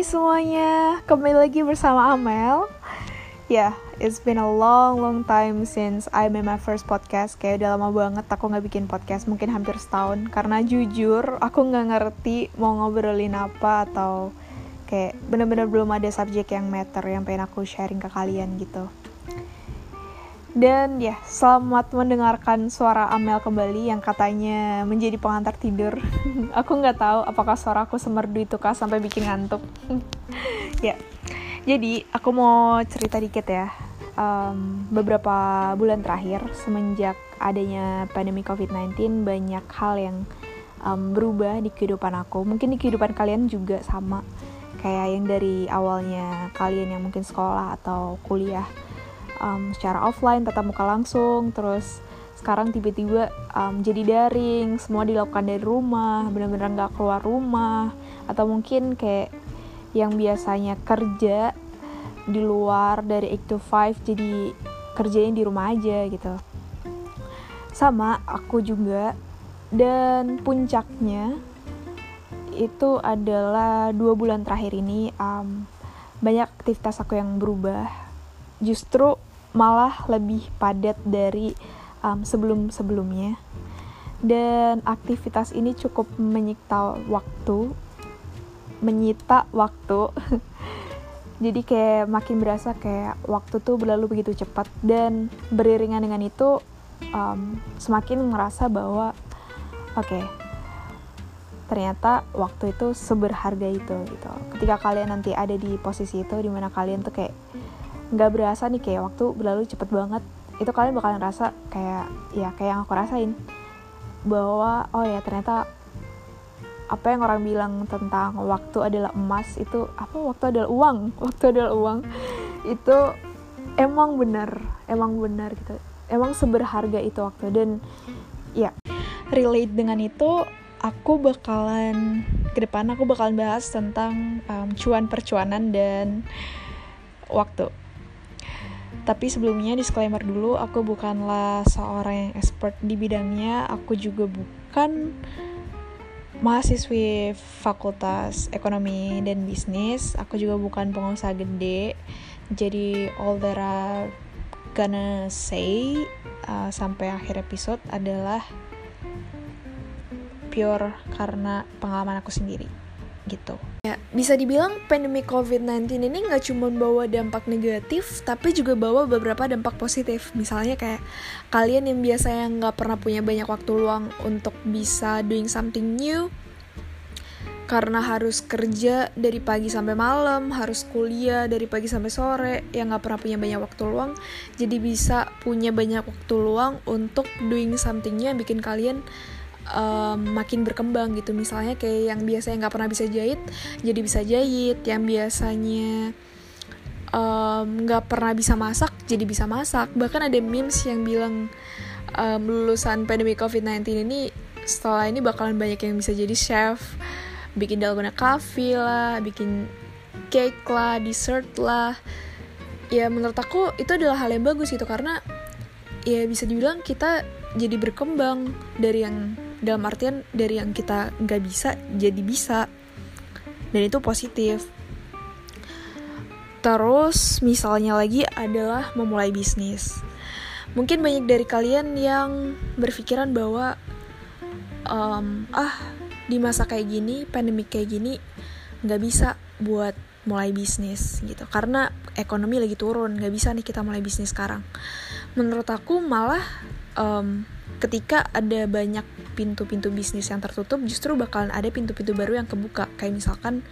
Semuanya, kembali lagi bersama Amel. Ya, yeah, it's been a long long time since I made my first podcast. Kayak udah lama banget aku nggak bikin podcast, mungkin hampir setahun. Karena jujur, aku nggak ngerti mau ngobrolin apa atau kayak bener-bener belum ada subjek yang matter yang pengen aku sharing ke kalian gitu. Dan ya, selamat mendengarkan suara Amel kembali yang katanya menjadi pengantar tidur. aku nggak tahu apakah suara aku semerdu itu kah sampai bikin ngantuk. ya, jadi aku mau cerita dikit ya. Um, beberapa bulan terakhir semenjak adanya pandemi COVID-19 banyak hal yang um, berubah di kehidupan aku. Mungkin di kehidupan kalian juga sama. Kayak yang dari awalnya kalian yang mungkin sekolah atau kuliah um, secara offline tetap muka langsung terus sekarang tiba-tiba um, jadi daring semua dilakukan dari rumah benar-benar nggak keluar rumah atau mungkin kayak yang biasanya kerja di luar dari 8 to 5 jadi kerjanya di rumah aja gitu. Sama aku juga dan puncaknya itu adalah dua bulan terakhir ini um, banyak aktivitas aku yang berubah. Justru malah lebih padat dari um, sebelum-sebelumnya. Dan aktivitas ini cukup menyita waktu, menyita waktu. Jadi kayak makin berasa kayak waktu tuh berlalu begitu cepat dan beriringan dengan itu um, semakin merasa bahwa oke okay, ternyata waktu itu seberharga itu gitu. Ketika kalian nanti ada di posisi itu di mana kalian tuh kayak nggak berasa nih kayak waktu berlalu cepet banget. Itu kalian bakalan rasa kayak ya kayak yang aku rasain. Bahwa oh ya ternyata apa yang orang bilang tentang waktu adalah emas itu apa waktu adalah uang waktu adalah uang. Itu emang benar emang benar gitu. Emang seberharga itu waktu. Dan ya relate dengan itu aku bakalan ke depan aku bakalan bahas tentang um, cuan percuanan dan waktu tapi sebelumnya disclaimer dulu, aku bukanlah seorang yang expert di bidangnya. Aku juga bukan mahasiswi Fakultas Ekonomi dan Bisnis. Aku juga bukan pengusaha gede. Jadi all that I gonna say uh, sampai akhir episode adalah pure karena pengalaman aku sendiri gitu. Ya, bisa dibilang pandemi COVID-19 ini nggak cuma bawa dampak negatif, tapi juga bawa beberapa dampak positif. Misalnya kayak kalian yang biasanya nggak pernah punya banyak waktu luang untuk bisa doing something new, karena harus kerja dari pagi sampai malam, harus kuliah dari pagi sampai sore, yang nggak pernah punya banyak waktu luang, jadi bisa punya banyak waktu luang untuk doing something new yang bikin kalian um, makin berkembang gitu. Misalnya kayak yang biasanya nggak pernah bisa jahit jadi bisa jahit. Yang biasanya nggak um, pernah bisa masak jadi bisa masak. Bahkan ada memes yang bilang um, lulusan pandemi covid-19 ini setelah ini bakalan banyak yang bisa jadi chef. Bikin dalgona coffee lah bikin cake lah dessert lah. Ya menurut aku itu adalah hal yang bagus gitu. Karena ya bisa dibilang kita jadi berkembang dari yang dalam artian dari yang kita nggak bisa jadi bisa. Dan itu positif. Terus misalnya lagi adalah memulai bisnis. Mungkin banyak dari kalian yang berpikiran bahwa um, ah di masa kayak gini pandemi kayak gini nggak bisa buat mulai bisnis gitu. Karena ekonomi lagi turun nggak bisa nih kita mulai bisnis sekarang. Menurut aku malah um, ketika ada banyak pintu-pintu bisnis yang tertutup justru bakalan ada pintu-pintu baru yang kebuka. Kayak misalkan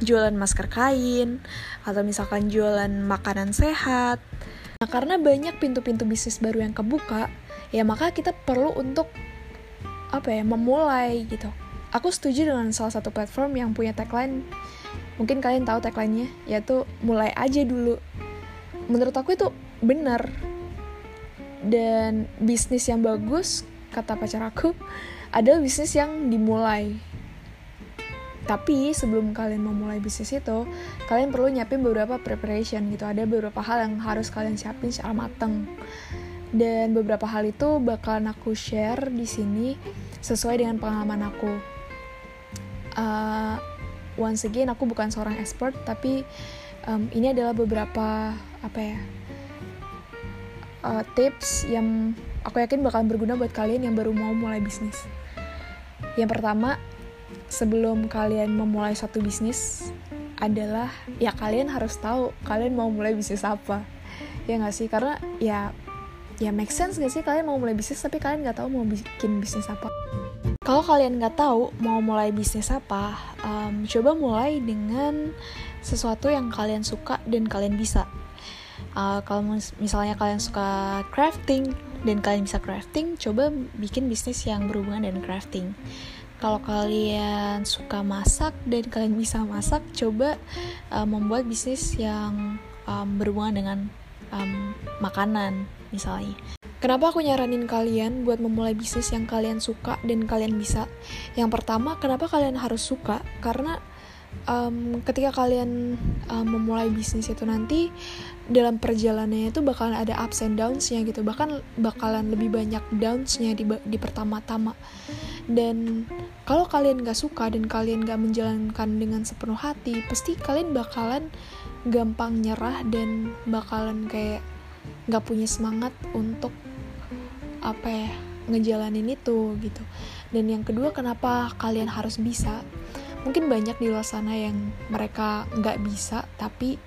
jualan masker kain atau misalkan jualan makanan sehat. Nah karena banyak pintu-pintu bisnis baru yang kebuka ya maka kita perlu untuk apa ya memulai gitu. Aku setuju dengan salah satu platform yang punya tagline. Mungkin kalian tahu tagline-nya yaitu mulai aja dulu. Menurut aku itu benar. Dan bisnis yang bagus kata pacar aku adalah bisnis yang dimulai. Tapi sebelum kalian memulai bisnis itu kalian perlu nyiapin beberapa preparation gitu. Ada beberapa hal yang harus kalian siapin secara mateng. Dan beberapa hal itu bakalan aku share di sini sesuai dengan pengalaman aku. Uh, once again aku bukan seorang expert tapi um, ini adalah beberapa apa ya uh, tips yang aku yakin bakalan berguna buat kalian yang baru mau mulai bisnis. Yang pertama, sebelum kalian memulai satu bisnis adalah ya kalian harus tahu kalian mau mulai bisnis apa. Ya nggak sih? Karena ya ya make sense gak sih kalian mau mulai bisnis tapi kalian nggak tahu mau bikin bisnis apa. Kalau kalian nggak tahu mau mulai bisnis apa, um, coba mulai dengan sesuatu yang kalian suka dan kalian bisa uh, kalau misalnya kalian suka crafting dan kalian bisa crafting coba bikin bisnis yang berhubungan dengan crafting kalau kalian suka masak dan kalian bisa masak coba uh, membuat bisnis yang um, berhubungan dengan um, makanan misalnya Kenapa aku nyaranin kalian buat memulai bisnis yang kalian suka dan kalian bisa? Yang pertama, kenapa kalian harus suka? Karena um, ketika kalian um, memulai bisnis itu nanti dalam perjalanannya itu bakalan ada ups and downs-nya gitu. Bahkan bakalan lebih banyak downs-nya di, di pertama-tama. Dan kalau kalian gak suka dan kalian gak menjalankan dengan sepenuh hati pasti kalian bakalan gampang nyerah dan bakalan kayak gak punya semangat untuk apa ya ngejalanin itu gitu. Dan yang kedua kenapa kalian harus bisa mungkin banyak di luar sana yang mereka nggak bisa tapi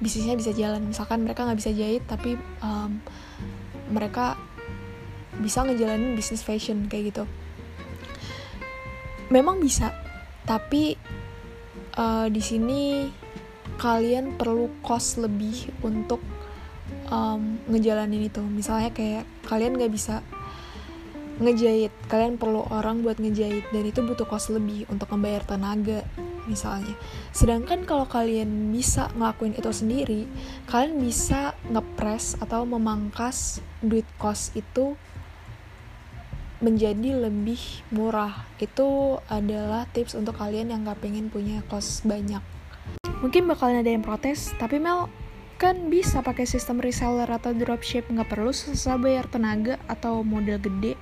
bisnisnya bisa jalan. Misalkan mereka nggak bisa jahit tapi um, mereka bisa ngejalanin bisnis fashion kayak gitu. Memang bisa tapi uh, di sini kalian perlu cost lebih untuk um, ngejalanin itu. Misalnya kayak kalian nggak bisa ngejahit kalian perlu orang buat ngejahit dan itu butuh cost lebih untuk membayar tenaga misalnya. Sedangkan kalau kalian bisa ngelakuin itu sendiri, kalian bisa ngepres atau memangkas duit kos itu menjadi lebih murah. Itu adalah tips untuk kalian yang gak pengen punya kos banyak. Mungkin bakalan ada yang protes, tapi Mel kan bisa pakai sistem reseller atau dropship nggak perlu susah bayar tenaga atau modal gede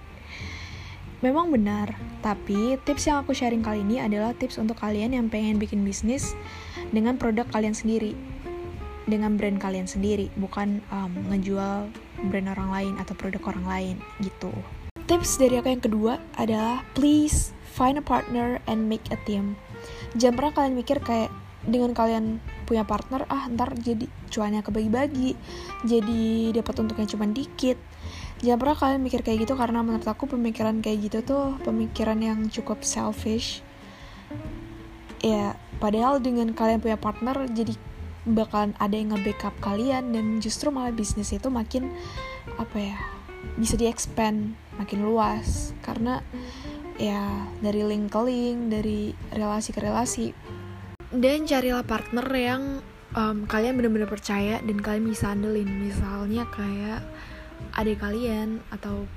Memang benar, tapi tips yang aku sharing kali ini adalah tips untuk kalian yang pengen bikin bisnis dengan produk kalian sendiri, dengan brand kalian sendiri, bukan um, ngejual brand orang lain atau produk orang lain gitu. Tips dari aku yang kedua adalah please find a partner and make a team. Jangan pernah kalian mikir kayak dengan kalian punya partner ah ntar jadi cuannya kebagi-bagi, jadi dapat untuknya cuma dikit jangan pernah kalian mikir kayak gitu karena menurut aku pemikiran kayak gitu tuh pemikiran yang cukup selfish. Ya padahal dengan kalian punya partner jadi bakalan ada yang nge-backup kalian dan justru malah bisnis itu makin apa ya bisa di-expand makin luas. Karena ya dari link ke link dari relasi ke relasi. Dan carilah partner yang um, kalian benar-benar percaya dan kalian bisa andelin. Misalnya kayak adik kalian atau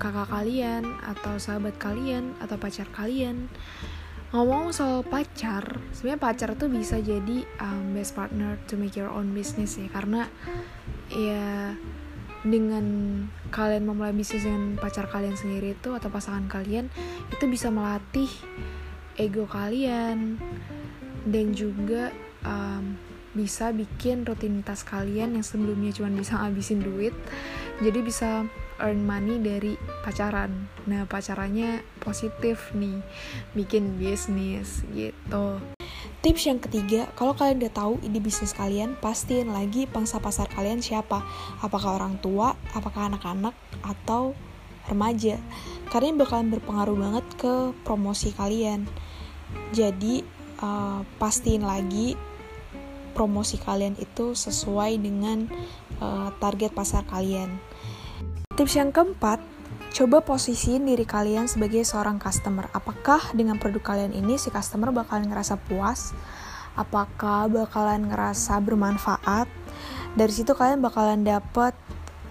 kakak kalian atau sahabat kalian atau pacar kalian. Ngomong soal pacar sebenarnya pacar tuh bisa jadi um, best partner to make your own business ya. Karena ya dengan kalian memulai bisnis dengan pacar kalian sendiri itu atau pasangan kalian itu bisa melatih ego kalian dan juga um, bisa bikin rutinitas kalian yang sebelumnya cuma bisa ngabisin duit jadi bisa earn money dari pacaran nah pacarannya positif nih bikin bisnis gitu Tips yang ketiga, kalau kalian udah tahu ide bisnis kalian, pastiin lagi pangsa pasar kalian siapa. Apakah orang tua, apakah anak-anak, atau remaja. Karena ini bakalan berpengaruh banget ke promosi kalian. Jadi, uh, pastiin lagi promosi kalian itu sesuai dengan uh, target pasar kalian. Tips yang keempat, coba posisiin diri kalian sebagai seorang customer. Apakah dengan produk kalian ini si customer bakalan ngerasa puas? Apakah bakalan ngerasa bermanfaat? Dari situ kalian bakalan dapet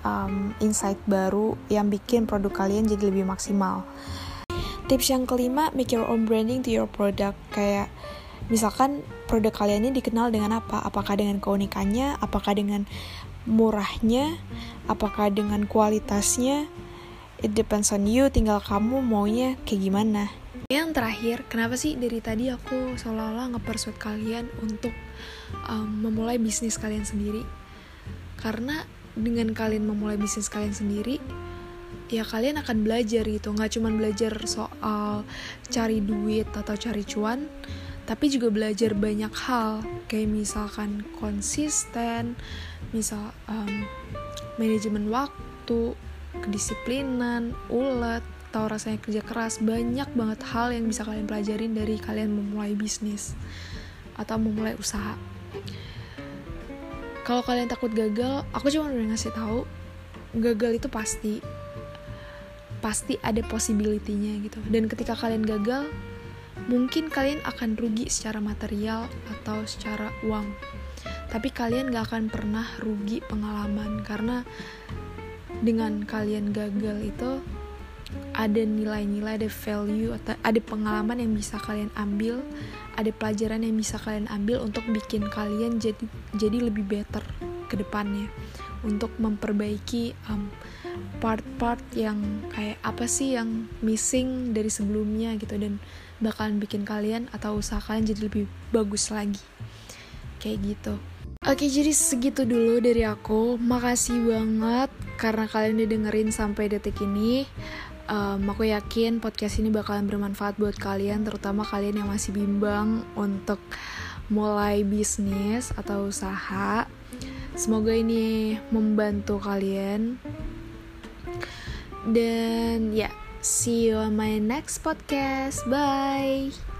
um, insight baru yang bikin produk kalian jadi lebih maksimal. Tips yang kelima, make your own branding to your product. Kayak misalkan produk kalian ini dikenal dengan apa? Apakah dengan keunikannya? Apakah dengan murahnya? Apakah dengan kualitasnya? It depends on you, tinggal kamu maunya kayak gimana yang terakhir kenapa sih dari tadi aku seolah-olah ngepersuat kalian untuk um, memulai bisnis kalian sendiri karena dengan kalian memulai bisnis kalian sendiri ya kalian akan belajar gitu nggak cuma belajar soal cari duit atau cari cuan tapi juga belajar banyak hal. Kayak misalkan konsisten misal um, manajemen waktu kedisiplinan ulet tahu rasanya kerja keras. Banyak banget hal yang bisa kalian pelajarin dari kalian memulai bisnis atau memulai usaha. Kalau kalian takut gagal aku cuma udah ngasih tahu gagal itu pasti pasti ada possibility-nya gitu. Dan ketika kalian gagal mungkin kalian akan rugi secara material atau secara uang. Tapi kalian gak akan pernah rugi pengalaman karena dengan kalian gagal itu ada nilai-nilai, ada value, atau ada pengalaman yang bisa kalian ambil, ada pelajaran yang bisa kalian ambil untuk bikin kalian jadi jadi lebih better ke depannya, untuk memperbaiki um, part-part yang kayak apa sih yang missing dari sebelumnya gitu dan bakalan bikin kalian atau usaha kalian jadi lebih bagus lagi. Kayak gitu. Oke jadi segitu dulu dari aku. Makasih banget karena kalian udah dengerin sampai detik ini. Um, aku yakin podcast ini bakalan bermanfaat buat kalian terutama kalian yang masih bimbang untuk mulai bisnis atau usaha semoga ini membantu kalian. Dan ya see you on my next podcast. Bye